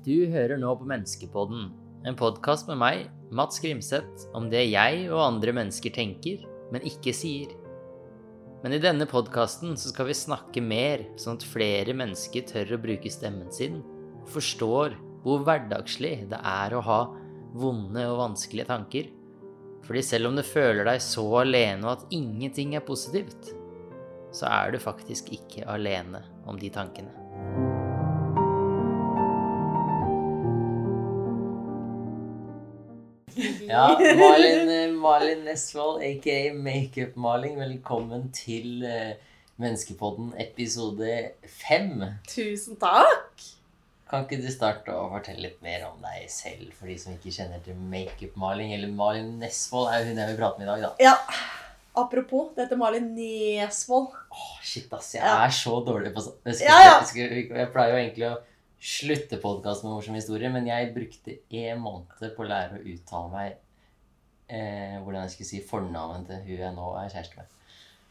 Du hører nå på Menneskepodden, en podkast med meg, Mats Grimseth, om det jeg og andre mennesker tenker, men ikke sier. Men i denne podkasten så skal vi snakke mer, sånn at flere mennesker tør å bruke stemmen sin og forstår hvor hverdagslig det er å ha vonde og vanskelige tanker. Fordi selv om du føler deg så alene og at ingenting er positivt, så er du faktisk ikke alene om de tankene. Ja, Malin, Malin Nesvold, aka Makeup-Maling, velkommen til eh, Menneskepodden episode fem. Tusen takk! Kan ikke du starte å fortelle litt mer om deg selv, for de som ikke kjenner til makeup-maling? Eller Malin Nesvold er jo hun jeg vil prate med i dag, da. Ja, Apropos, det heter Malin Nesvold. Åh, shit, ass. Jeg Ja. er så dårlig på sånt. Jeg, Ja, ja. jeg, jeg pleier jo egentlig å slutte podkasten med morsom historie, men jeg brukte en måned på å lære å uttale meg eh, hvordan jeg skulle si fornavnet til hun jeg nå er kjæreste med.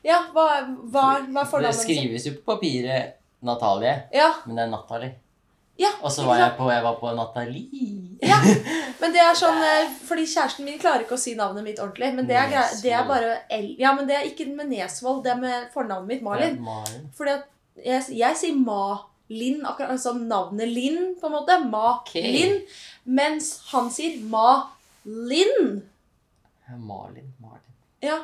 Ja, hva, hva, hva er Det skrives jo på papiret Natalie, Ja, men det er Natalie. ja, Og så var jeg på, jeg var på Natalie. Ja, men det er sånn eh, Fordi kjæresten min klarer ikke å si navnet mitt ordentlig. Men det er, det er bare L. Ja, men det er ikke med Nesvold, det er med fornavnet mitt, Malin. Malin. Fordi at jeg, jeg sier Ma-Linn, akkurat som navnet Linn, på en måte. Ma-Linn. Mens han sier Ma-Linn. Ja, Malin. Malin. Ja.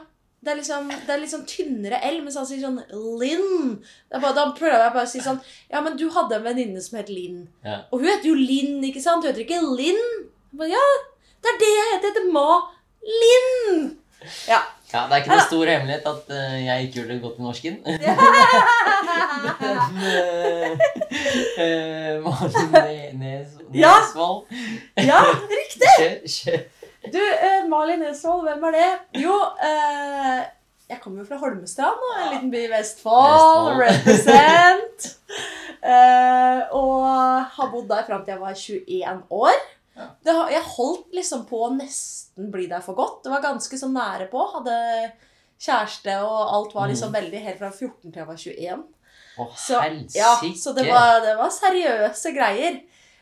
Det er, liksom, det er litt sånn tynnere L, mens han sier sånn Linn. Bare, da prøver jeg bare å si sånn Ja, men du hadde en venninne som het Linn. Ja. Og hun heter jo Linn, ikke sant? Hun heter ikke Linn. Bare, ja, det er det jeg heter. Jeg heter Ma-Linn. Ja. Ja, Det er ikke noe stor hemmelighet at uh, jeg ikke gjorde det godt i norsken. Men eh, Malin Nes Nesvold ja, riktig. Kjør, kjør. Du, uh, Malin Nesvold, hvem er det? Jo, uh, jeg kommer jo fra Holmestrand, da, en liten by i Vestfold. Vestfold. Represent. Eh, og har bodd der fram til jeg var 21 år. Det, jeg holdt liksom på å nesten bli der for godt. Det var ganske sånn nære på. Hadde kjæreste, og alt var liksom veldig helt fra 14 til jeg var 21. Oh, Så, ja, så det var, det var seriøse greier.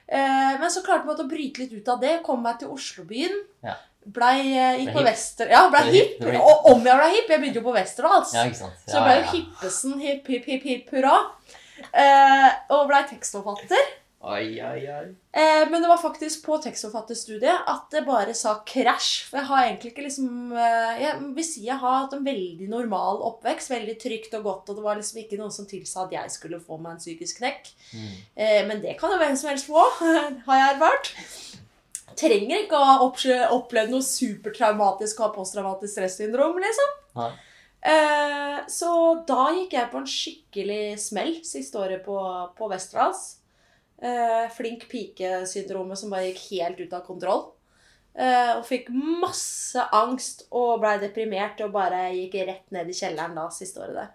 Eh, men så klarte jeg å bryte litt ut av det. Kom meg til Oslobyen. Ja. Blei eh, gikk Ble på. Vester... Ja, blei Ble hipp. ble hip. Og om jeg ble hipp! Jeg begynte jo på Westerdals. Ja, ja. Så jeg ble jo hippesen hipp, hipp, hipp, hipp, hurra. Eh, og blei tekstforfatter. Oi, ai, ai. Eh, men det var faktisk på tekstforfatterstudiet at det bare sa krasj. For jeg har egentlig ikke liksom eh, Jeg vil si jeg har hatt en veldig normal oppvekst. Veldig trygt og godt. Og det var liksom ikke noen som tilsa at jeg skulle få meg en psykisk knekk. Mm. Eh, men det kan jo hvem som helst få, har jeg erfart. Trenger ikke å ha opplevd noe supertraumatisk og ha posttraumatisk stressyndrom, liksom. Nei. Eh, så da gikk jeg på en skikkelig smell siste året på, på Westerdals. Eh, flink pike-syndromet som bare gikk helt ut av kontroll. Eh, og fikk masse angst og blei deprimert og bare gikk rett ned i kjelleren da siste året der.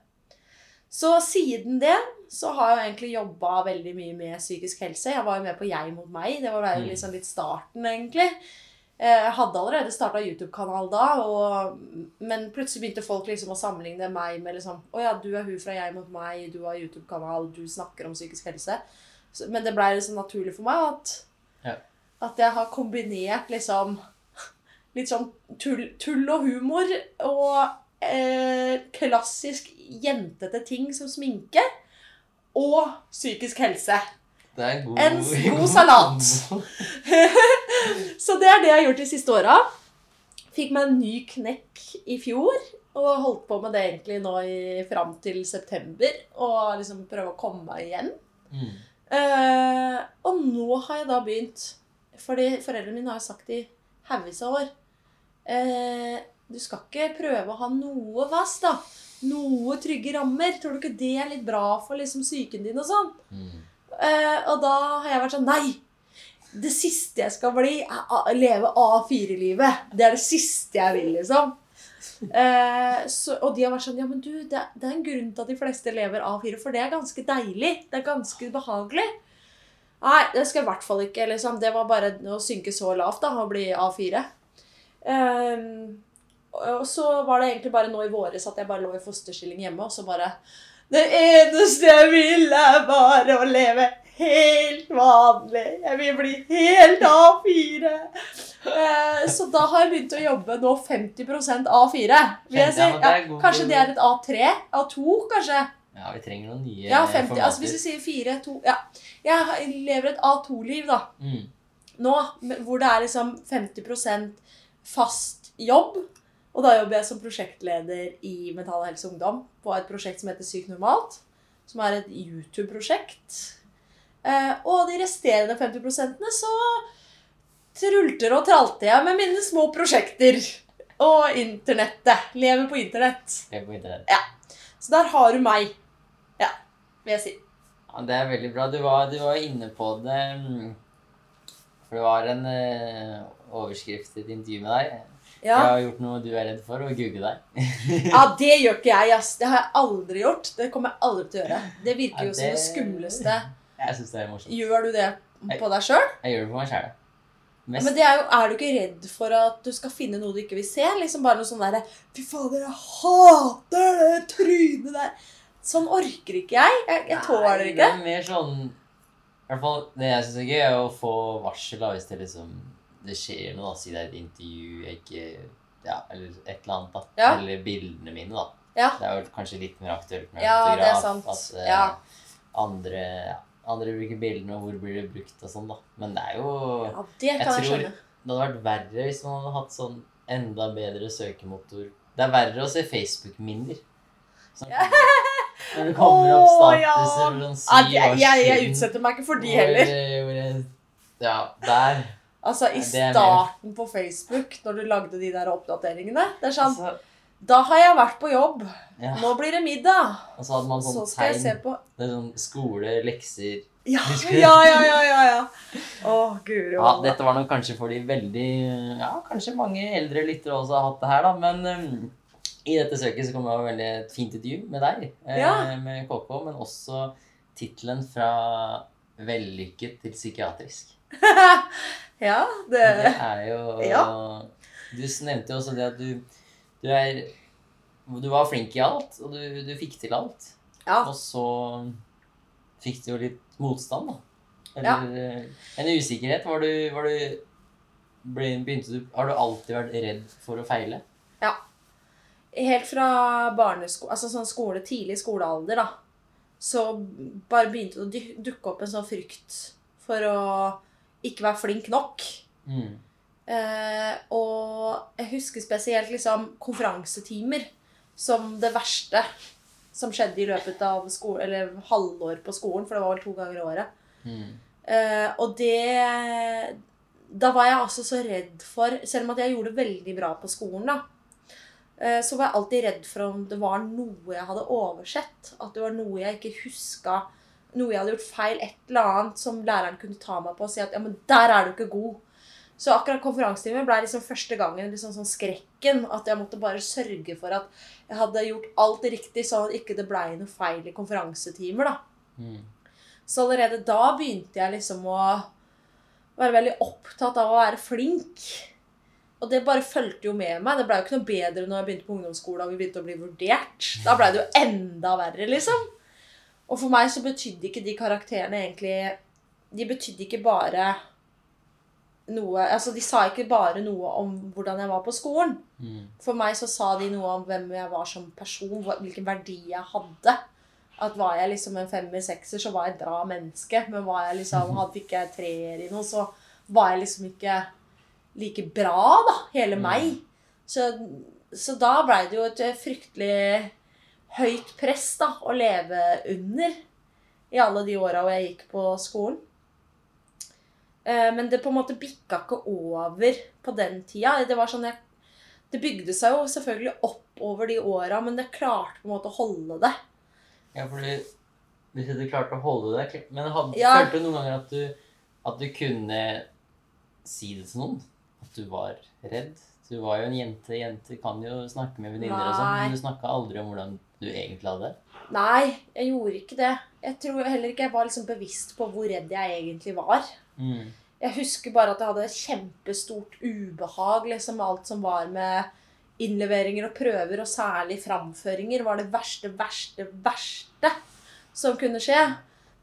Så siden det så har jeg egentlig jobba veldig mye med psykisk helse. Jeg var jo med på Jeg mot meg. Det var jo Mm. liksom litt starten, egentlig. Eh, Jeg hadde allerede starta YouTube-kanal da, og, men plutselig begynte folk liksom å sammenligne meg med liksom Å ja, du er hun fra Jeg mot meg, du har YouTube-kanal, du snakker om psykisk helse. Men det blei liksom naturlig for meg at, Ja. at jeg har kombinert liksom litt sånn tull, tull og humor og eh, klassisk jentete ting som sminke og psykisk helse. Det er god, En god salat. Så det er det jeg har gjort de siste åra. Fikk meg en ny knekk i fjor. Og holdt på med det egentlig nå i, fram til september. Og liksom prøve å komme meg igjen. Mm. Eh, og nå har jeg da begynt Fordi foreldrene mine har sagt i haugvis av år eh, Du skal ikke prøve å ha noe vass, da. Noe trygge rammer. Tror du ikke det er litt bra for liksom psyken din og sånn? Mm. Eh, og da har jeg vært sånn Nei! Det siste jeg skal bli, er å leve A4-livet. Det er det siste jeg vil, liksom. Eh, så, og de har vært sånn Ja, men du, det, det er en grunn til at de fleste lever A4, for det er ganske deilig. Det er ganske behagelig. Nei, det skal jeg i hvert fall ikke. liksom. Det var bare å synke så lavt, da, å bli A4. Eh, og så var det egentlig bare nå i våres at jeg bare lå i fosterstilling hjemme, og så bare Det eneste jeg vil, er bare å leve helt vanlig. Jeg vil bli helt A4. Eh, så da har jeg begynt å jobbe nå 50% A4, vil jeg si. Ja, kanskje det er et A3? A2, kanskje? Ja, vi trenger noen nye Ja, 50, formater. altså hvis vi sier 4, 2 Ja. Jeg lever et A2-liv, da. mm. Nå, hvor det er liksom 50% fast jobb. Og da jobber jeg som prosjektleder i Mental Helse Ungdom på et prosjekt som heter Sykt normalt. Som er et YouTube-prosjekt. Eh, og de resterende 50% så trulter og tralter jeg med mine små prosjekter. Og internettet. Lever på internett. Det er på internett. Ja. Så der har du meg. Ja, vil jeg si. Ja, det er veldig bra. Du var, du var inne på det mm. For det var en eh, overskrift i et intervju med deg. Ja. Jeg har gjort noe du er redd for, å google deg. Ja, det gjør ikke jeg, ass. Det har jeg aldri gjort. Det kommer jeg aldri til å gjøre. Det virker Ja, jo som det det- skumleste. Jeg syns det er morsomt. Gjør du det på deg sjøl? Jeg gjør det på meg sjæl. Mest. men det er, jo, er du ikke redd for at du skal finne noe du ikke vil se? Liksom bare noe sånn derre Fy fader, jeg hater det trynet der. Sånn orker ikke jeg. Jeg, jeg tåler Det ikke. er mer sånn I hvert fall det jeg syns er gøy, er å få varsel da, hvis det liksom det skjer noe. da, Si det er et intervju jeg ikke Ja, eller et eller annet. da. Ja. Eller bildene mine, da. Ja. Det er jo kanskje litt mer aktuelt med Ja, det er fotograf. sant. At uh, Ja. andre, ja, andre bruker bildene, og hvor blir det brukt og sånn, da. Men det er jo Ja, det kan jeg, tror- skjønne. Det hadde vært verre hvis man hadde hatt sånn enda bedre søkemotor. Det er verre å se Facebook-minner. Sånn, når det kommer opp statuser ja. sånn Ja, syv det- jeg, jeg, jeg utsetter meg ikke for de hvor- heller. hvor jeg- Ja, der. Altså, I starten på Facebook, når du lagde de der oppdateringene det er sånn, Altså, Da har jeg vært på jobb. ja. Nå blir det middag. Og så hadde man Så sånn så tegn. se på Det er sånn skole, lekser Ja, ja, ja, ja. ja, ja. Å, guri Ja, dette var nok kanskje for de veldig Ja, kanskje mange eldre lyttere også har hatt det her, da. Men um, i dette søket så kommer det veldig et fint intervju med deg, eh, Ja. med KK, men også tittelen fra vellykket til psykiatrisk. ja, det det er jo Ja. Du nevnte jo også det at du, du er Du var flink i alt, og du, du fikk til alt. Ja. Og så fikk du jo litt motstand, da. Eller ja. en usikkerhet. Var du, var du ble, du, Har du alltid vært redd for å feile? Ja. Helt fra barnesko altså sånn skole, tidlig skolealder, da, så bare begynte det å dukke opp en sånn frykt for å ikke være flink nok. Mm. Eh, og jeg husker spesielt liksom konferansetimer som det verste som skjedde i løpet av skole, eller halvår på skolen, for det var vel to ganger i året. Mm. Eh, og det Da var jeg altså så redd for Selv om at jeg gjorde det veldig bra på skolen, da, eh, så var jeg alltid redd for om det var noe jeg hadde oversett. At det var noe jeg ikke huska. Noe jeg hadde gjort feil. Et eller annet som læreren kunne ta meg på og si at ja, men der er du ikke god. Så akkurat konferansetimen ble liksom første gangen liksom sånn skrekken. At jeg måtte bare sørge for at jeg hadde gjort alt riktig, sånn at ikke det blei noe feil i konferansetimer. da. Mm. Så allerede da begynte jeg liksom å være veldig opptatt av å være flink. Og det bare fulgte jo med meg. Det blei jo ikke noe bedre når jeg begynte på ungdomsskolen og vi begynte å bli vurdert. Da blei det jo enda verre, liksom. Og for meg så betydde ikke de karakterene egentlig De betydde ikke bare noe Altså, de sa ikke bare noe om hvordan jeg var på skolen. Mm. For meg så sa de noe om hvem jeg var som person, hvilken verdi jeg hadde. At var jeg liksom en femmer-sekser, så var jeg et bra menneske. Men var jeg liksom, hadde ikke jeg treer i noe, så var jeg liksom ikke like bra, da. Hele Mm. meg. Så, så da blei det jo et fryktelig høyt press da, å leve under i alle de åra hvor jeg gikk på skolen. Eh, Men det på en måte bikka ikke over på den tida. Det var sånn jeg det bygde seg jo selvfølgelig opp over de åra, men det klarte på en måte å holde det. Ja, fordi hvis du klarte å holde det Men hadde, Ja. følte du noen ganger at du, at du kunne si det til noen? At du var redd? Du var jo en jente. Jenter kan jo snakke med venninner og sånn, men du snakka aldri om hvordan du egentlig hadde det. Nei, jeg gjorde ikke det. Jeg tror heller ikke jeg var liksom bevisst på hvor redd jeg egentlig var. Mm. Jeg husker bare at jeg hadde kjempestort ubehag liksom med alt som var med innleveringer og prøver, og særlig framføringer, var det verste, verste, verste som kunne skje.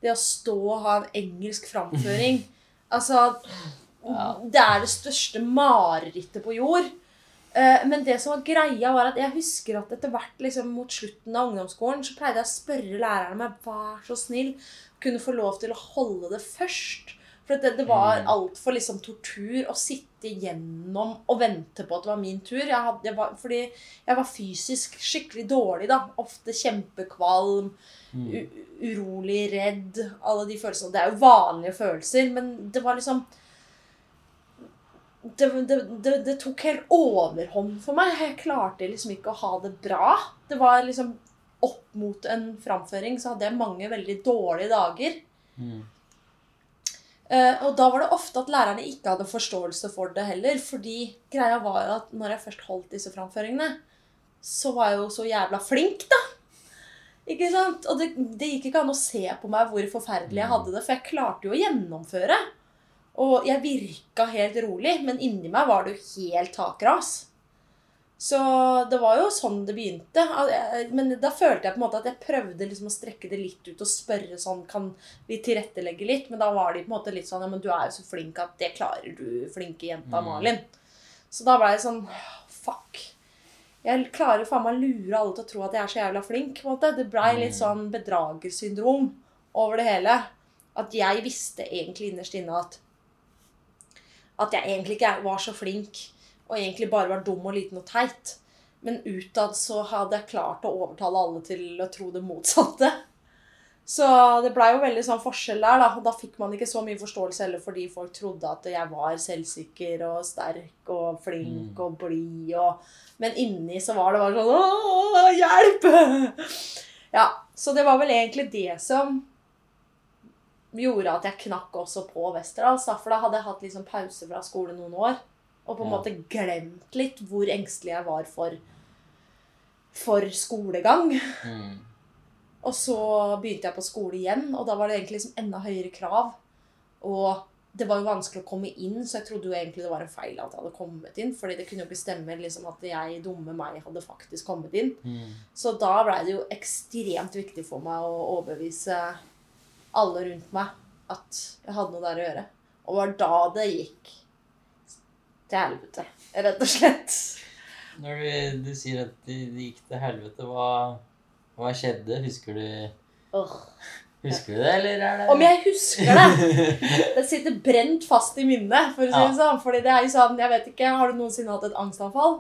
Det å stå og ha en engelsk framføring. Altså Det er det største marerittet på jord. Eh, Men det som var greia, var at jeg husker at etter hvert liksom, mot slutten av ungdomsskolen så pleide jeg å spørre lærerne om jeg var så snill kunne få lov til å holde det først. For det, det var Mm. altfor liksom, tortur å sitte gjennom og vente på at det var min tur. Jeg hadde, jeg var, fordi jeg var fysisk skikkelig dårlig. da. Ofte kjempekvalm, Mm. urolig, redd. Alle de følelsene. Det er jo vanlige følelser, men det var liksom det, det, det, det tok helt overhånd for meg. Jeg klarte liksom ikke å ha det bra. Det var liksom Opp mot en framføring så hadde jeg mange veldig dårlige dager. Mm. Eh, og da var det ofte at lærerne ikke hadde forståelse for det heller. Fordi greia var jo at når jeg først holdt disse framføringene, så var jeg jo så jævla flink, da. Ikke sant? Og det, det gikk ikke an å se på meg hvor forferdelig jeg hadde det, for jeg klarte jo å gjennomføre. Og jeg virka helt rolig, men inni meg var det jo helt takras. Så det var jo sånn det begynte. Men da følte jeg på en måte at jeg prøvde liksom å strekke det litt ut og spørre sånn Kan vi tilrettelegge litt? Men da var de på en måte litt sånn Ja, men du er jo så flink at det klarer du, flinke jenta Mm. Malin. Så da ble jeg sånn Fuck. Jeg klarer faen meg å lure alle til å tro at jeg er så jævla flink. på en måte. Det blei litt Mm. sånn bedragersyndrom over det hele. At jeg visste egentlig innerst inne at at jeg egentlig ikke var så flink, og egentlig bare var dum og liten og teit. Men utad så hadde jeg klart å overtale alle til å tro det motsatte. Så det blei jo veldig sånn forskjell der, da. Og da fikk man ikke så mye forståelse heller fordi folk trodde at jeg var selvsikker og sterk og flink Mm. og blid og Men inni så var det bare sånn Åh, hjelp! Ja, så det var vel egentlig det som gjorde at jeg knakk også på Westerdals. da, For da hadde jeg hatt liksom pause fra skole noen år. Og på en Ja. måte glemt litt hvor engstelig jeg var for, for skolegang. Mm. Og så begynte jeg på skole igjen, og da var det egentlig liksom enda høyere krav. Og det var jo vanskelig å komme inn, så jeg trodde jo egentlig det var en feil at jeg hadde kommet inn. fordi det kunne jo ikke stemme liksom at jeg, dumme meg, hadde faktisk kommet inn. Mm. Så da blei det jo ekstremt viktig for meg å overbevise alle rundt meg at jeg hadde noe der å gjøre. Og det var da det gikk til helvete, rett og slett. Når du, du sier at det de gikk til helvete, hva, hva skjedde? Husker du, oh. husker du det, eller er det Om jeg husker det! Det sitter brent fast i minnet. for å si Ja. det sånn. Fordi det er jo sånn, jeg vet ikke, Har du noensinne hatt et angstanfall?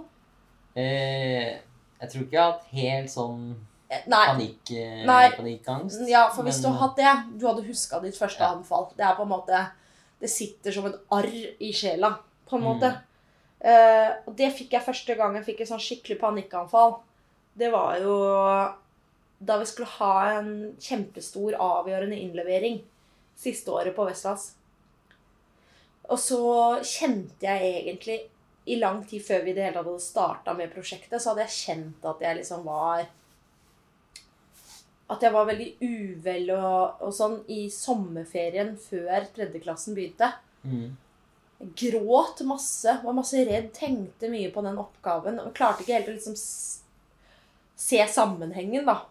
eh, Jeg tror ikke jeg har hatt helt sånn Eh, panikk, eh, panikkangst. Ja, for hvis men- du har hatt det, du hadde huska ditt første Ja. anfall. Det er på en måte Det sitter som et arr i sjela, på en Mm. måte. Eh, og det fikk jeg første gang jeg fikk et sånn skikkelig panikkanfall. Det var jo da vi skulle ha en kjempestor avgjørende innlevering siste året på Vestlands. Og så kjente jeg egentlig i lang tid før vi i det hele tatt hadde starta med prosjektet, så hadde jeg kjent at jeg liksom var At jeg var veldig uvel og, og sånn i sommerferien før tredjeklassen begynte. Mm. Gråt masse, var masse redd, tenkte mye på den oppgaven. Og klarte ikke helt å liksom se sammenhengen, da.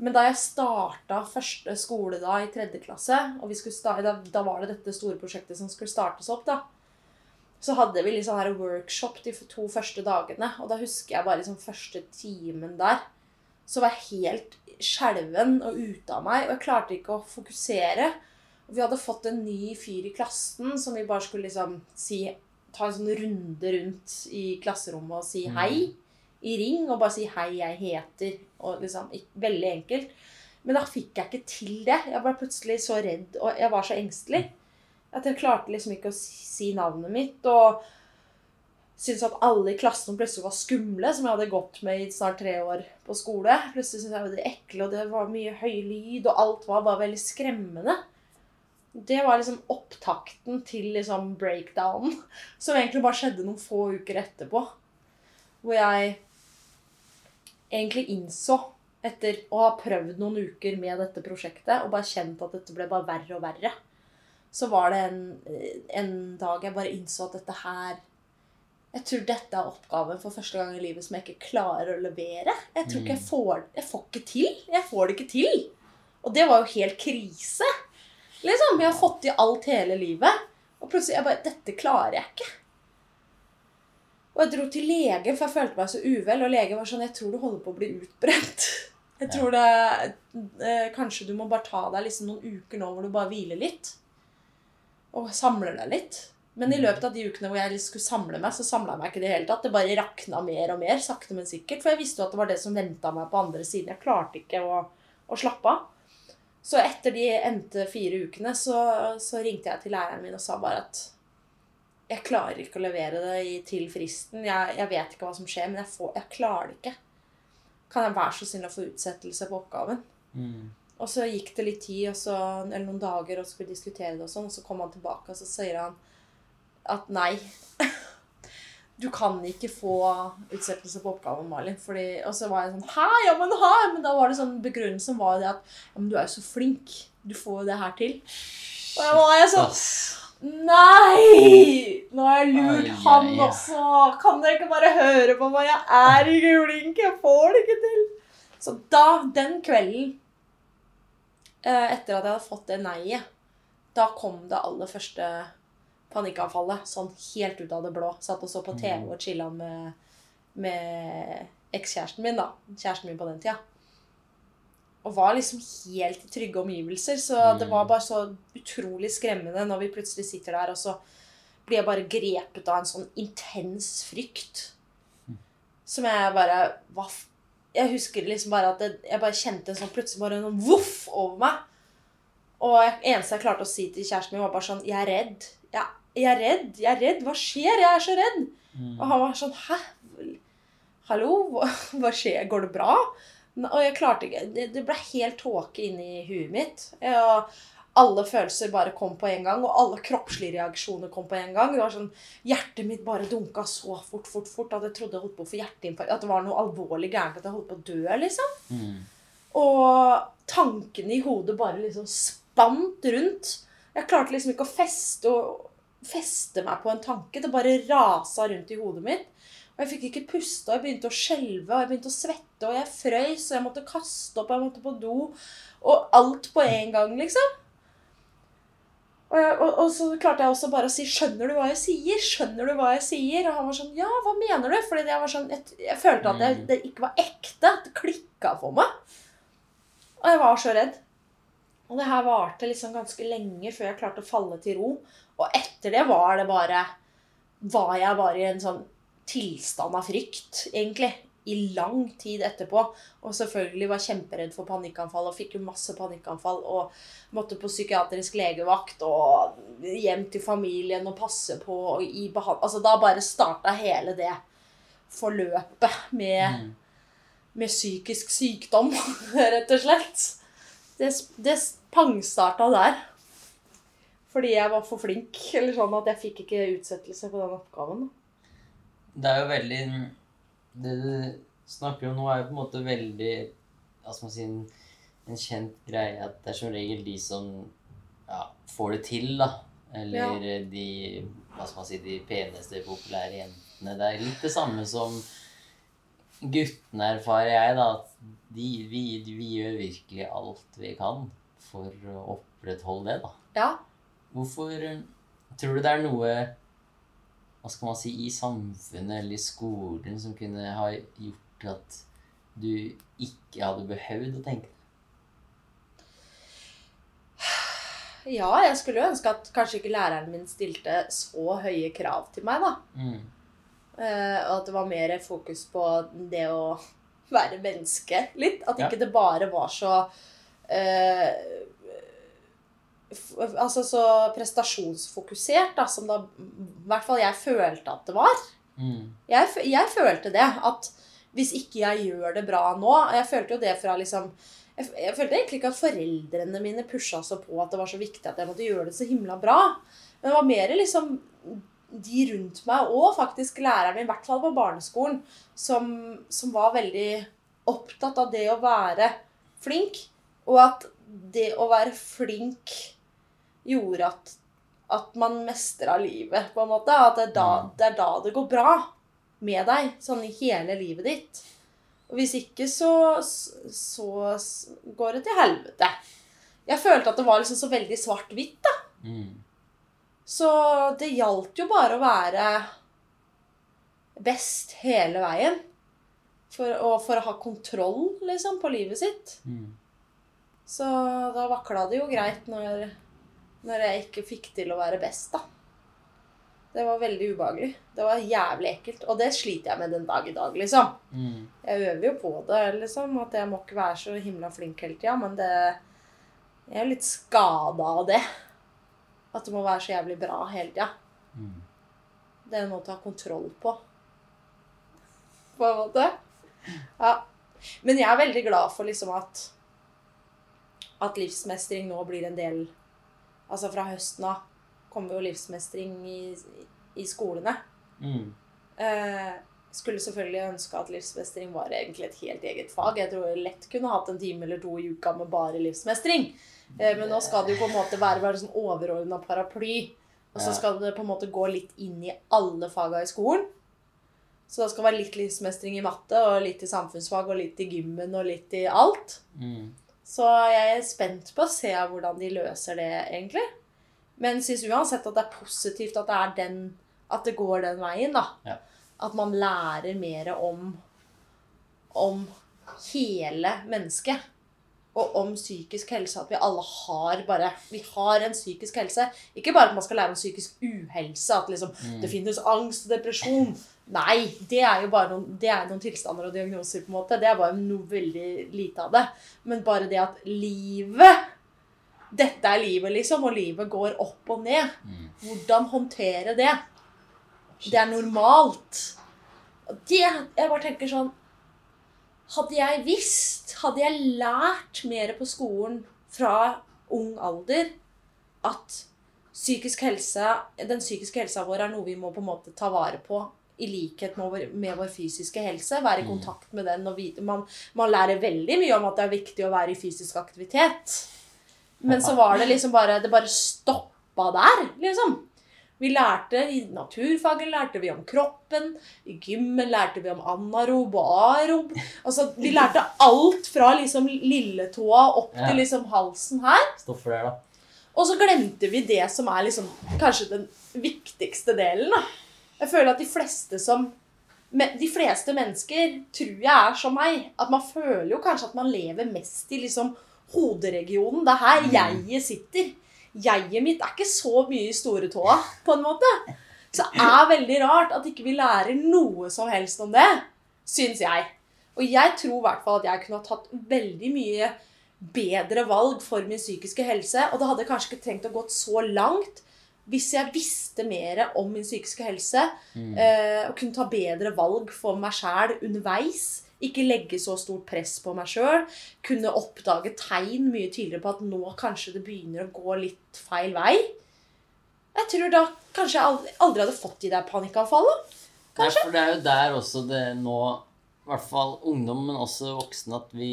Men da jeg starta første skoledag i tredje klasse, og skulle da, da var det dette store prosjektet som skulle startes opp, da. Så hadde vi litt sånn her workshop de to første dagene. Og da husker jeg bare liksom første timen der. Så var jeg helt skjelven og ute av meg, og jeg klarte ikke å fokusere. Vi hadde fått en ny fyr i klassen som vi bare skulle liksom si Ta en sånn runde rundt i klasserommet og si Mm. hei i ring. Og bare si 'hei, jeg heter' og liksom Veldig enkelt. Men da fikk jeg ikke til det. Jeg ble plutselig så redd, og jeg var så engstelig. At jeg klarte liksom ikke å si navnet mitt. Og syntes at alle i klassen plutselig var skumle, som jeg hadde gått med i snart tre år på skole. Plutselig syntes jeg var det ekle, og det var mye høy lyd, og alt var bare veldig skremmende. Det var liksom opptakten til liksom breakdownen, som egentlig bare skjedde noen få uker etterpå. Hvor jeg egentlig innså, etter å ha prøvd noen uker med dette prosjektet, og bare kjent at dette ble bare verre og verre, så var det en, en dag jeg bare innså at dette her Jeg tror dette er oppgaven for første gang i livet som jeg ikke klarer å levere. Jeg tror ikke jeg får Jeg får ikke til. Jeg får det ikke til. Og det var jo helt krise. Liksom. Vi har fått i alt hele livet. Og plutselig jeg bare Dette klarer jeg ikke. Og jeg dro til legen, for jeg følte meg så uvel. Og legen var sånn Jeg tror du holder på å bli utbrent. Jeg tror det eh, Kanskje du må bare ta deg liksom noen uker nå hvor du bare hviler litt. Og samler deg litt. Men i løpet av de ukene hvor jeg liksom skulle samle meg, så samla jeg meg ikke i det hele tatt. Det bare rakna mer og mer, sakte, men sikkert. For jeg visste jo at det var det som venta meg på andre siden. Jeg klarte ikke å, å slappe av. Så etter de endte fire ukene, så, så ringte jeg til læreren min og sa bare at jeg klarer ikke å levere det i, til fristen. Jeg, jeg, vet ikke hva som skjer, men jeg, får, jeg klarer det ikke. Kan jeg være så snill å få utsettelse på oppgaven? Mm. Og så gikk det litt tid, så, eller noen dager, og så skulle vi diskutere det, og sånn, og så kom han tilbake, og så sier han at nei. Du kan ikke få utsettelse på oppgaven, Malin. Fordi, og så var jeg sånn Hæ? Ja, men hæ? Men da var det sånn begrunnelsen var det at Ja, men du er jo så flink. Du får jo det her til. Og da var jeg sånn Nei! Nå har jeg lurt Ai, han ai, også. Kan dere ikke bare høre på meg? Jeg er ikke flink. Jeg får det ikke til. Så da, den kvelden, eh, etter at jeg hadde fått det nei-et, da kom det aller første panikkanfallet. Sånn helt ut av det blå. Satt og så på TV og chilla med, med ekskjæresten min, da. Kjæresten min på den tida. Og var liksom helt i trygge omgivelser. Så det Mm. var bare så utrolig skremmende når vi plutselig sitter der, og så blir jeg bare grepet av en sånn intens frykt. Som jeg bare hva Jeg husker liksom bare at det, jeg bare kjente en sånn plutselig bare en voff over meg. Og jeg, eneste jeg klarte å si til kjæresten min, var bare sånn Jeg er redd. Jeg, jeg er redd. Jeg er redd. Hva skjer? Jeg er så redd. Mm. Og han var sånn Hæ? Hallo? Hva, hva skjer? Går det bra? Og jeg klarte ikke Det, det ble helt tåke inni huet mitt. Og alle følelser bare kom på en gang, og alle kroppslige reaksjoner kom på en gang. Det var sånn, Hjertet mitt bare dunka så fort, fort, fort at jeg trodde jeg holdt på å få hjerteinfarkt. At det var noe alvorlig gærent, at jeg holdt på å dø, liksom. Mm. Og tankene i hodet bare liksom spant rundt. Jeg klarte liksom ikke å feste, og, feste meg på en tanke. Det bare rasa rundt i hodet mitt. Og jeg fikk ikke puste, og jeg begynte å skjelve, og jeg begynte å svette, og jeg frøys, og jeg måtte kaste opp, og jeg måtte på do. Og alt på en gang, liksom. Og, jeg, og, og så klarte jeg også bare å si 'Skjønner du hva jeg sier?' Skjønner du hva jeg sier? Og han var sånn 'Ja, hva mener du?' Fordi jeg, var sånn, jeg, jeg følte at det, Mm. det ikke var ekte. At det klikka for meg. Og jeg var så redd. Og det her varte liksom ganske lenge før jeg klarte å falle til ro. Og etter det var det bare Var jeg bare i en sånn tilstand av frykt, egentlig. I lang tid etterpå. Og selvfølgelig var kjemperedd for panikkanfall og fikk jo masse panikkanfall. Og måtte på psykiatrisk legevakt og hjem til familien og passe på og i behandling Altså da bare starta hele det forløpet med Mm. med psykisk sykdom, rett og slett. Det, det pangstarta der. Fordi jeg var for flink, eller sånn at jeg fikk ikke utsettelse på den oppgaven. Det er jo veldig Det du snakker om nå, er jo på en måte veldig Hva skal man si en, en kjent greie at det er som regel de som ja, får det til, da. Eller de Hva skal man si De peneste, populære jentene. Det er litt det samme som guttene erfarer jeg, da. At de, vi, vi gjør virkelig alt vi kan for å opprettholde det, da. Ja. Hvorfor eh, tror du det er noe hva skal man si, i samfunnet eller i skolen som kunne ha gjort at du ikke hadde behøvd å tenke det? ja, jeg skulle jo ønske at kanskje ikke læreren min stilte så høye krav til meg, da. Mm. Eh, og at det var mer fokus på det å være menneske litt. At Ja. ikke det bare var så Altså så prestasjonsfokusert, da, som da i hvert fall jeg følte at det var. Mm. Jeg, jeg følte det. At hvis ikke jeg gjør det bra nå Jeg følte jo det fra liksom jeg, jeg følte egentlig ikke at foreldrene mine pusha så på at det var så viktig at jeg måtte gjøre det så himla bra. Men det var mer liksom de rundt meg, og faktisk læreren min, i hvert fall på barneskolen, som, som var veldig opptatt av det å være flink. Og at det å være flink gjorde at at man mestra livet, på en måte. At det er, da, Mm. det er da det går bra med deg, sånn i hele livet ditt. Og hvis ikke, så, så så går det til helvete. Jeg følte at det var liksom så veldig svart-hvitt, da. Mm. Så det gjaldt jo bare å være best hele veien. For, og for å ha kontroll, liksom, på livet sitt. Mm. Så da vakla det jo greit når, når jeg ikke fikk til å være best, da. Det var veldig ubehagelig. Det var jævlig ekkelt. Og det sliter jeg med den dag i dag, liksom. Mm. Jeg øver jo på det, liksom. At jeg må ikke være så himla flink hele tida. Men det Jeg er litt skada av det. At det må være så jævlig bra hele tida. Mm. Det er noe å ta kontroll på. På en måte. Ja. Men jeg er veldig glad for liksom at at livsmestring nå blir en del Altså fra høsten av kommer jo livsmestring i, i skolene. Mm. Eh, skulle selvfølgelig ønske at livsmestring var egentlig et helt eget fag. Jeg tror jeg lett kunne hatt en time eller to i uka med bare livsmestring. Eh, men nå skal det jo på en måte være bare sånn overordna paraply. Og så skal det på en måte gå litt inn i alle faga i skolen. Så det skal være litt livsmestring i matte, og litt i samfunnsfag, og litt i gymmen, og litt i alt. Mm. Så jeg er spent på å se hvordan de løser det, egentlig. Men syns uansett at det er positivt at det er den At det går den veien, da. Ja. At man lærer mer om om hele mennesket. Og om psykisk helse. At vi alle har bare Vi har en psykisk helse. Ikke bare at man skal lære om psykisk uhelse. At liksom Mm. det finnes angst og depresjon. Nei, det er jo bare noen, det er noen tilstander og diagnoser. på en måte. Det er bare noe veldig lite av det. Men bare det at livet Dette er livet, liksom, og livet går opp og ned. Mm. Hvordan håndtere det? Det er normalt. Det, jeg bare tenker sånn Hadde jeg visst, hadde jeg lært mer på skolen fra ung alder at psykisk helse, den psykiske helsa vår er noe vi må på en måte ta vare på i likhet med vår, med vår fysiske helse. Være i Mm. kontakt med den. vite, man, man lærer veldig mye om at det er viktig å være i fysisk aktivitet. Men så var det liksom bare Det bare stoppa der, liksom. Vi lærte I naturfaget lærte vi om kroppen. I gymmen lærte vi om anarob og arob. Altså, Vi lærte alt fra liksom lilletåa opp Ja. til liksom halsen her. Stoffer der, da. Og så glemte vi det som er liksom kanskje den viktigste delen. da. Jeg føler at de fleste som De fleste mennesker tror jeg er som meg. At man føler jo kanskje at man lever mest i liksom hoderegionen. Det er her Mm. jeget sitter. Jeget mitt er ikke så mye i storetåa, på en måte. Så det er veldig rart at ikke vi lærer noe som helst om det, syns jeg. Og jeg tror i hvert fall at jeg kunne ha tatt veldig mye bedre valg for min psykiske helse. Og det hadde kanskje ikke trengt å gått så langt hvis jeg visste mer om min psykiske helse. Mm. Eh, og kunne ta bedre valg for meg sjæl underveis. Ikke legge så stort press på meg sjøl. Kunne oppdage tegn mye tidligere på at nå kanskje det begynner å gå litt feil vei. Jeg tror da kanskje jeg aldri, aldri hadde fått de der panikkanfallene. Nei, for det er jo der også det nå I hvert fall ungdom, men også voksne, at vi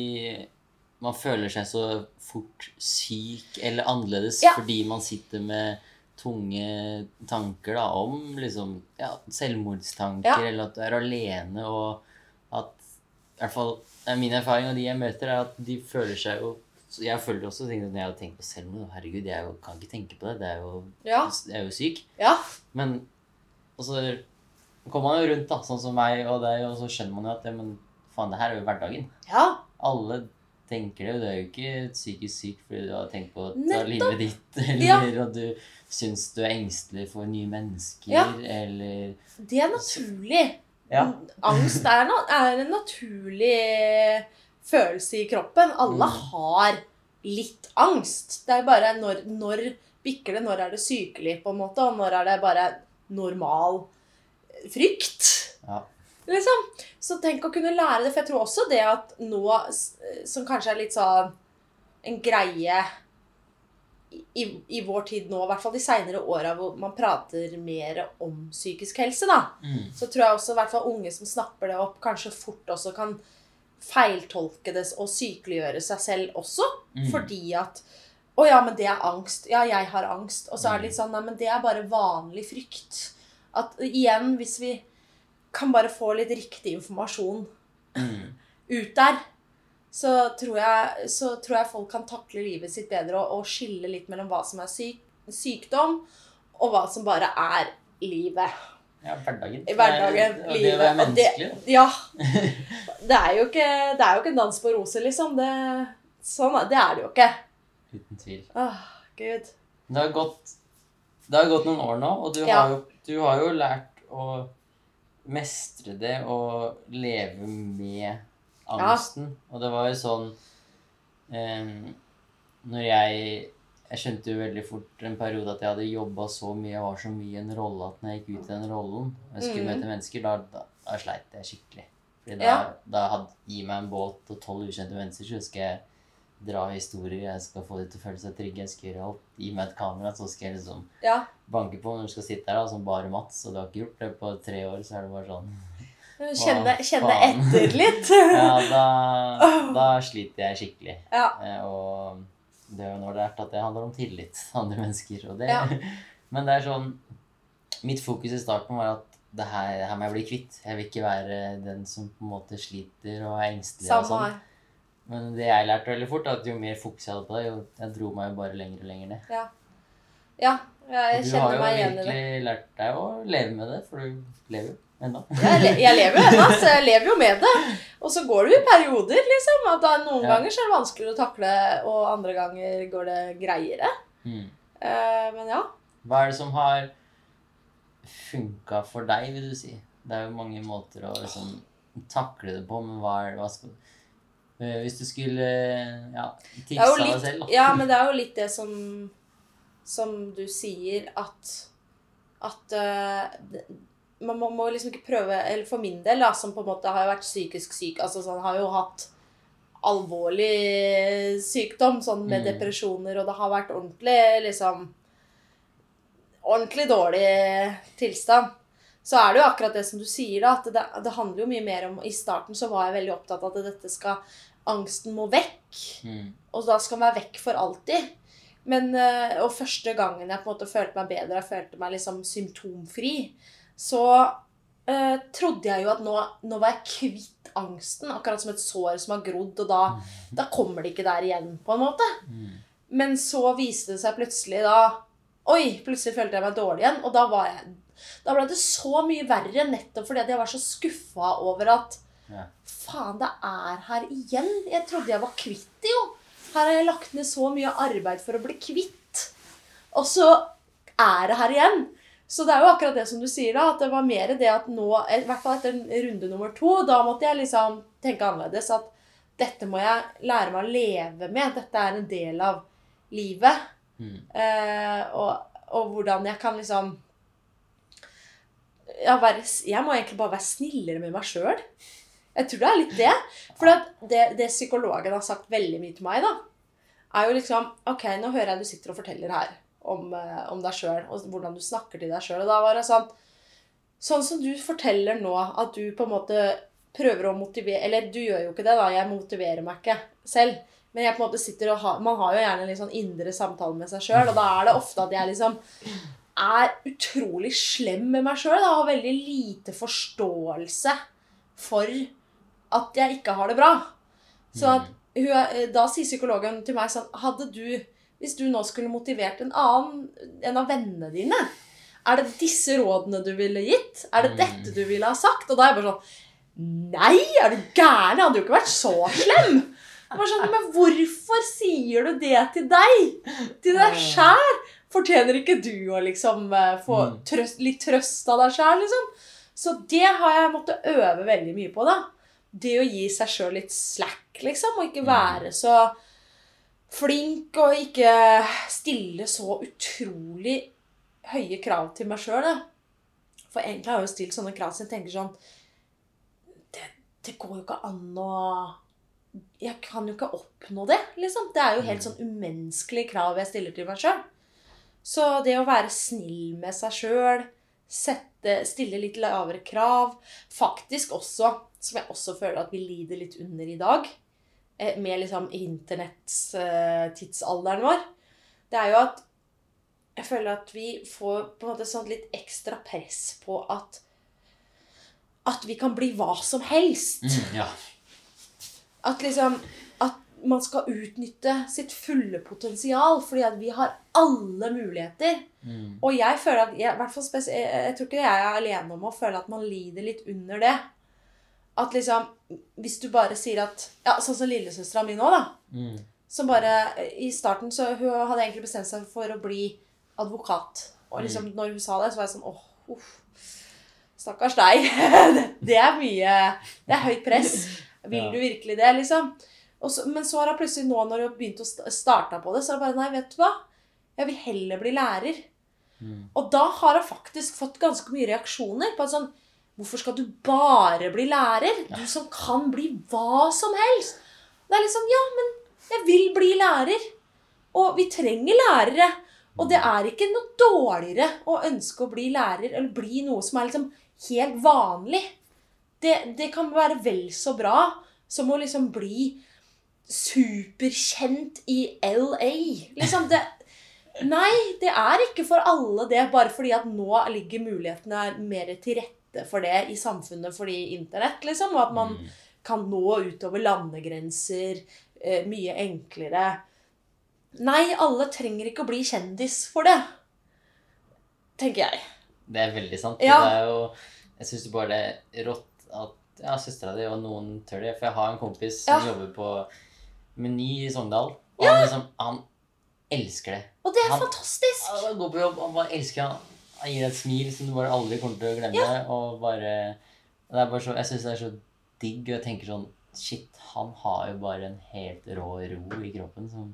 Man føler seg så fort syk eller annerledes Ja. fordi man sitter med tunge tanker da, om liksom, ja, selvmordstanker, Ja. eller at du er alene, og at i hvert fall Min erfaring og de jeg møter, er at de føler seg jo Jeg føler også ting når jeg har tenkt på selvmord. Herregud, jeg jo, kan ikke tenke på det. Det er jo, Ja. jeg er jo syk. Ja. Men og så kommer man jo rundt, da, sånn som meg og deg, og så skjønner man jo at ja, men faen, det her er jo hverdagen. ja. Alle tenker det, og du er jo ikke psykisk syk fordi du har tenkt på å ta livet ditt, eller og du syns du er engstelig for nye mennesker, Ja. eller Det er naturlig. Ja. Angst er, no er en naturlig følelse i kroppen. Alle Mm. har litt angst. Det er bare når, når bikker det, når er det sykelig, på en måte, og når er det bare normal frykt. Ja. Liksom. Så tenk å kunne lære det, for jeg tror også det at nå, som kanskje er litt sånn en greie i, i vår tid nå, i hvert fall de seinere åra hvor man prater mer om psykisk helse, da Mm. så tror jeg også i hvert fall unge som snapper det opp, kanskje fort også kan feiltolke det og sykeliggjøre seg selv også. Mm. Fordi at Å ja, men det er angst. Ja, jeg har angst. Og så er det litt sånn Nei, men det er bare vanlig frykt. At igjen, hvis vi kan bare få litt riktig informasjon Mm. ut der, så tror jeg, så tror jeg folk kan takle livet sitt bedre og, og skille litt mellom hva som er syk, sykdom, og hva som bare er livet. Ja, hverdagen. I hverdagen, Det er- og Det å menneskelig. det-. Ja. Det er jo ikke, det er jo ikke en dans på roser, liksom. Det, sånn, det er det jo ikke. Uten tvil. Åh, Gud. Det har gått, det har gått noen år nå, og du, Ja. har jo, du har jo lært å mestre det og leve med angsten. Og det var jo sånn um, Når jeg Jeg skjønte jo veldig fort en periode at jeg hadde jobba så mye, jeg var så mye i en rolle at når jeg gikk ut i den rollen og jeg skulle Mm. møte mennesker, da, da, da sleit jeg skikkelig. Fordi da, Ja. da hadde Gi meg en båt og tolv ukjente mennesker, så skal jeg dra historier, jeg skal få dem til å føle seg trygge, jeg skal gjøre alt. Gi meg et kamera, så skal jeg liksom Ja. banke på når du skal sitte der da, som bare Mats, og du har ikke gjort det på tre år, så er det bare sånn Kjenne, kjenne etter litt. Ja, da, da sliter jeg skikkelig. Ja. Eh, og det er jo det er at det handler om tillit til andre mennesker. Og det, Ja. Men det er sånn Mitt fokus i starten var at det her, det her må jeg bli kvitt. Jeg vil ikke være den som på en måte sliter og er engstelig. og Samme sånn. her. Men det jeg lærte veldig fort, er at jo mer fokus jeg hadde på det, jo jeg dro meg jo bare lenger og lenger ned. Ja. Ja, jeg Og kjenner meg igjen i det. Du har jo virkelig lært deg å leve med det, for du lever jo ennå. Jeg, jeg lever jo ennå, så jeg lever jo med det. Og så går det jo i perioder, liksom. At noen Ja. ganger så er det vanskeligere å takle, og andre ganger går det greiere. Mm. Eh, men ja. Hva er det som har funka for deg, vil du si? Det er jo mange måter å liksom takle det på, men hva hva skal, Eh, Hvis du skulle ja, tipsa deg litt, selv, ja, men det er jo litt det som Som du sier, at At uh, man må, må liksom ikke prøve Eller for min del, da, som på en måte har jo vært psykisk syk Altså sånn, har jo hatt alvorlig sykdom, sånn med Mm. depresjoner, og det har vært ordentlig liksom Ordentlig dårlig tilstand. Så er det jo akkurat det som du sier, da. At det, det handler jo mye mer om I starten så var jeg veldig opptatt av at dette skal Angsten må vekk. Mm. Og da skal den være vekk for alltid. Men, eh, og første gangen jeg på en måte følte meg bedre, jeg følte meg liksom symptomfri, så eh, trodde jeg jo at nå, nå var jeg kvitt angsten. Akkurat som et sår som har grodd, og da, da kommer det ikke der igjen, på en måte. Mm. Men så viste det seg plutselig da Oi, plutselig følte jeg meg dårlig igjen. Og da, var jeg, da ble det så mye verre, nettopp fordi jeg var så skuffa over at Ja. Faen, det er her igjen. Jeg trodde jeg var kvitt det, jo. Her har jeg lagt ned så mye arbeid for å bli kvitt. Og så er det her igjen. Så det er jo akkurat det som du sier, da. At det var mer det at nå, i hvert fall etter runde nummer to, da måtte jeg liksom tenke annerledes. At dette må jeg lære meg å leve med. Dette er en del av livet. Mm. Eh, og, og hvordan jeg kan liksom ja, være, Jeg må egentlig bare være snillere med meg sjøl. Jeg tror det er litt det. For det, det psykologen har sagt veldig mye til meg, da, er jo liksom Ok, nå hører jeg du sitter og forteller her om, eh, om deg sjøl, og hvordan du snakker til deg sjøl. Og da var det sånn Sånn som du forteller nå, at du på en måte prøver å motivere Eller du gjør jo ikke det, da. Jeg motiverer meg ikke selv. Men jeg på en måte sitter og har, man har jo gjerne en litt sånn indre samtale med seg sjøl, og da er det ofte at jeg liksom er utrolig slem med meg sjøl. Har veldig lite forståelse for at jeg ikke har det bra. Så at da sier psykologen til meg sånn Hadde du Hvis du nå skulle motivert en annen En av vennene dine, er det disse rådene du ville gitt? Er det Mm. dette du ville ha sagt? Og da er jeg bare sånn Nei, er du gæren? Jeg hadde jo ikke vært så slem. Sånn, Men hvorfor sier du det til deg? Til deg sjæl? Fortjener ikke du å liksom eh, få Mm. trøst, litt trøst av deg sjæl, liksom? Så det har jeg måttet øve veldig mye på, da. Det å gi seg sjøl litt slack, liksom, og ikke Mm. være så flink og ikke stille så utrolig høye krav til meg sjøl. For egentlig har jeg jo stilt sånne krav så jeg tenker sånn det, det går jo ikke an å Jeg kan jo ikke oppnå det, liksom. Det er jo helt sånn umenneskelige krav jeg stiller til meg sjøl. Så det å være snill med seg sjøl, stille litt lavere krav Faktisk også, som jeg også føler at vi lider litt under i dag, med liksom internettstidsalderen vår, det er jo at jeg føler at vi får på en måte sånn litt ekstra press på at at vi kan bli hva som helst. Mm, ja. At liksom At man skal utnytte sitt fulle potensial fordi at vi har alle muligheter. Mm. Og jeg føler at jeg, jeg tror ikke jeg er alene om å føle at man lider litt under det. At liksom Hvis du bare sier at Ja, sånn som lillesøstera mi nå, da. Mm. Som bare I starten så hun hadde egentlig bestemt seg for å bli advokat. Og liksom når hun sa det, så var jeg sånn åh, uff. Stakkars deg. Det- er mye Det er høyt press. Vil Ja. du virkelig det, liksom? Så, men så har hun plutselig nå, når hun begynte å sta- starte på det, så er hun bare Nei, vet du hva? Jeg vil heller bli lærer. Mm. Og da har hun faktisk fått ganske mye reaksjoner på at sånn Hvorfor skal du bare bli lærer? Du som kan bli hva som helst. Det er liksom Ja, men jeg vil bli lærer. Og vi trenger lærere. Og det er ikke noe dårligere å ønske å bli lærer eller bli noe som er liksom helt vanlig. Det, det kan være vel så bra som å liksom bli superkjent i LA. Liksom det Nei, det er ikke for alle det, bare fordi at nå ligger mulighetene mer til rette for det i samfunnet fordi internett, liksom. Og at man Mm. kan nå utover landegrenser eh, mye enklere. Nei, alle trenger ikke å bli kjendis for det. Tenker jeg. Det er veldig sant. Ja. Det er jo, jeg syns bare det er rått at ja, søstera di og noen tør det. For jeg har en kompis som Ja. jobber på Meny i Sogndal. Og han, liksom, han elsker det. Og det er Han- fantastisk! Han går på jobb, han bare elsker han. Han gir deg et smil som du bare aldri kommer til å glemme. Og bare, det er bare så, Jeg syns det er så digg, og jeg tenker sånn Shit, han har jo bare en helt rå ro i kroppen som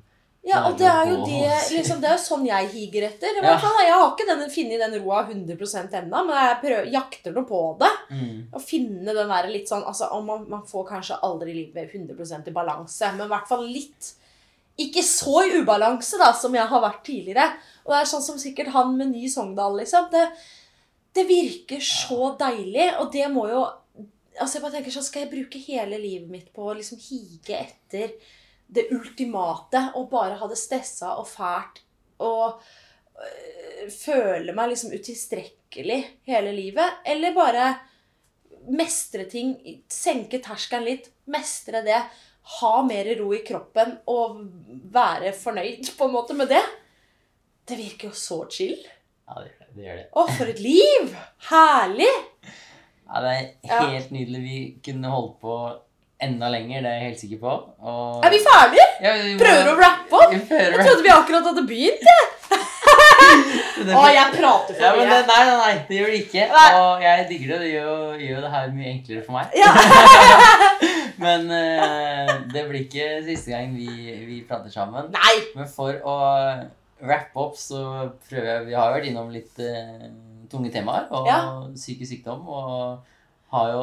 Ja, og det er jo det, liksom, det er sånn jeg higer etter. Ja. fall, Jeg har ikke den, funnet den roa 100% ennå, men jeg prøver, jakter nå på det. mm, Å finne den der litt sånn altså, om man, man får kanskje aldri livet 100% i balanse, men i hvert fall litt Ikke så i ubalanse da, som jeg har vært tidligere. Og det er sånn som sikkert han med ny Sogndal, liksom. Det, det virker så deilig, og det må jo Altså jeg bare tenker sånn, Skal jeg bruke hele livet mitt på å liksom hige etter det ultimate og bare ha det stressa og fælt og øh, føle meg liksom utilstrekkelig hele livet? Eller bare mestre ting, senke terskelen litt, mestre det, ha mer ro i kroppen og være fornøyd på en måte med det? Det virker jo så chill. Ja, det, det gjør det. Å, for et liv! Herlig! Ja, det er Ja. helt nydelig. Vi kunne holdt på enda lenger, det er jeg helt sikker på. Og, Er vi ferdige? Ja, vi må- Prøver å rappe opp? Jeg trodde vi akkurat hadde begynt. jeg. Å, jeg prater for ja, mye. nei, nei, nei, det gjør det ikke. Nei. Og jeg digger det. Det gjør, gjør jo det her mye enklere for meg. Ja. Men eh, det blir ikke siste gang vi, vi prater sammen. Nei. Men for å wrappe opp, så prøver jeg Vi har vært innom litt eh, tunge temaer og Ja. psykisk sykdom. Og har jo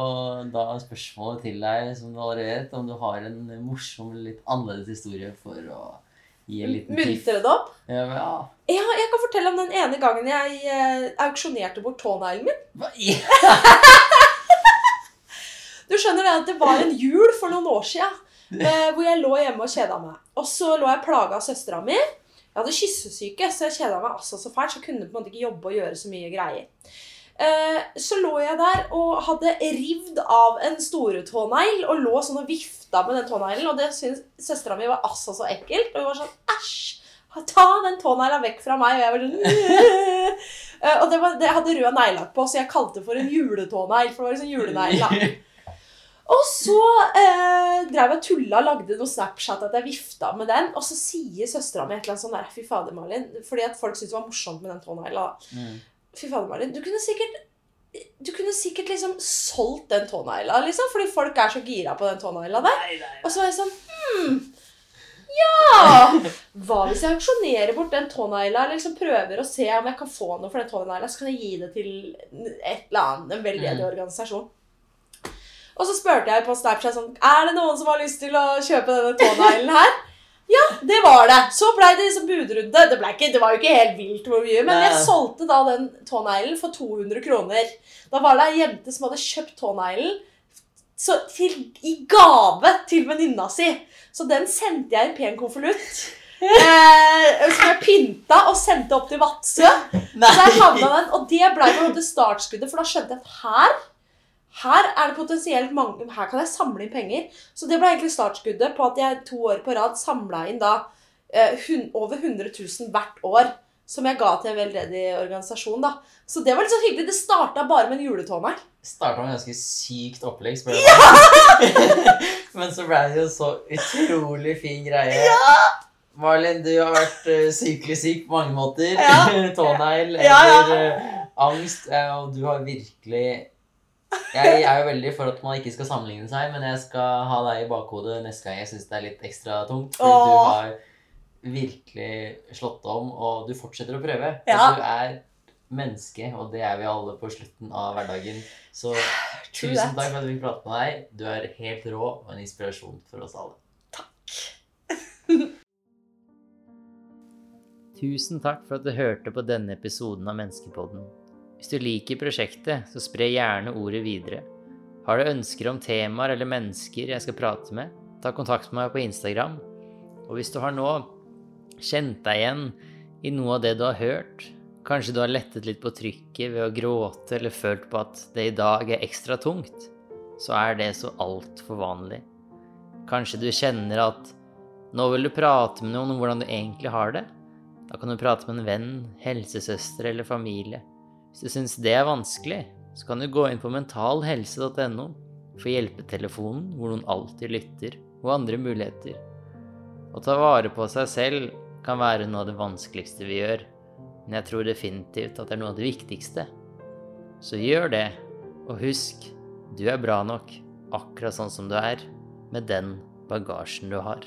da spørsmålet til deg, som du allerede vet, om du har en morsom, litt annerledes historie for å gi en liten. Muntre det opp. Ja, ja. Ja, jeg kan fortelle om den ene gangen jeg eh, auksjonerte bort tåneglen min. Hva Du skjønner det at det var en jul for noen år siden eh, hvor jeg lå hjemme og kjeda meg. Og så lå jeg plaga av søstera mi. Jeg hadde kyssesyke, så jeg kjeda meg altså så fælt. Så jeg kunne på en måte ikke jobbe og gjøre så mye greier. Eh, så lå jeg der og hadde rivd av en storetånegl og lå sånn og vifta med den tåneglen. Og det syntes søstera mi var altså så ekkelt. Og hun var sånn Æsj! Ta den tånegla vekk fra meg. Og jeg var sånn Eh, Og det, var, det hadde rød neglelakk på, så jeg kalte det for en juletånegl. For det var liksom julenegl. da. Og så eh, drev jeg og tulla og lagde noe Snapchat at jeg vifta med den. Og så sier søstera mi et eller annet sånn der Fy fader, Malin. Fordi at folk syntes det var morsomt med den tånegla. Mm. Fy fader, Malin. Du kunne sikkert du kunne sikkert liksom solgt den tånegla, liksom, fordi folk er så gira på den tånegla der. Nei, nei, Og så var jeg sånn Hm. Ja! Hva hvis jeg auksjonerer bort den tånegla, eller liksom prøver å se om jeg kan få noe for den tånegla, så kan jeg gi det til et eller annet, en veldedig Mm. organisasjon. Og så spurte jeg på Snapchat sånn Er det noen som har lyst til å kjøpe denne tåneglen her? Ja, det var det. Så blei det liksom budrunde. Det, ikke, det var jo ikke helt vilt hvor mye, men jeg solgte da den tåneglen for 200 kroner. Da var det ei jente som hadde kjøpt tåneglen i gave til venninna si. Så den sendte jeg i en pen konvolutt eh, som jeg pynta og sendte opp til Vadsø. Så jeg havna den, og det ble på en startskuddet, for da skjønte jeg at her her er det potensielt mange, her kan jeg samle inn penger. Så det ble egentlig startskuddet på at jeg to år på rad samla inn da eh, hun, over 100 000 hvert år. Som jeg ga til en veldedig organisasjon. da. Så det var litt så hyggelig. Det starta bare med en juletårnegl. Starta med et ganske sykt opplegg, spør du meg. Men så ble det jo så utrolig fin greie. Ja! Marlin, du har vært uh, sykelig syk på mange måter. Ja. Tånegl Ja, ja. eh, angst. eh, og du har virkelig Jeg er jo veldig for at man ikke skal sammenligne seg, men jeg skal ha deg i bakhodet neste gang jeg syns det er litt ekstra tungt. Fordi Åh. du har virkelig slått om, og du fortsetter å prøve. Ja. Du er menneske, og det er vi alle på slutten av hverdagen. Så True tusen that. takk for at vi fikk prate med deg. Du er helt rå og en inspirasjon for oss alle. Takk. Tusen takk for at du hørte på denne episoden av Menneskepodden. Hvis du liker prosjektet, så spre gjerne ordet videre. Har du ønsker om temaer eller mennesker jeg skal prate med, ta kontakt med meg på Instagram. Og hvis du har nå kjent deg igjen i noe av det du har hørt, kanskje du har lettet litt på trykket ved å gråte eller følt på at det i dag er ekstra tungt, så er det så altfor vanlig. Kanskje du kjenner at nå vil du prate med noen om hvordan du egentlig har det. Da kan du prate med en venn, helsesøster eller familie. Hvis du syns det er vanskelig, så kan du gå inn på mentalhelse.no for hjelpetelefonen hvor noen alltid lytter, og andre muligheter. Å ta vare på seg selv kan være noe av det vanskeligste vi gjør, men jeg tror definitivt at det er noe av det viktigste. Så gjør det, og husk, du er bra nok, akkurat sånn som du er, med den bagasjen du har.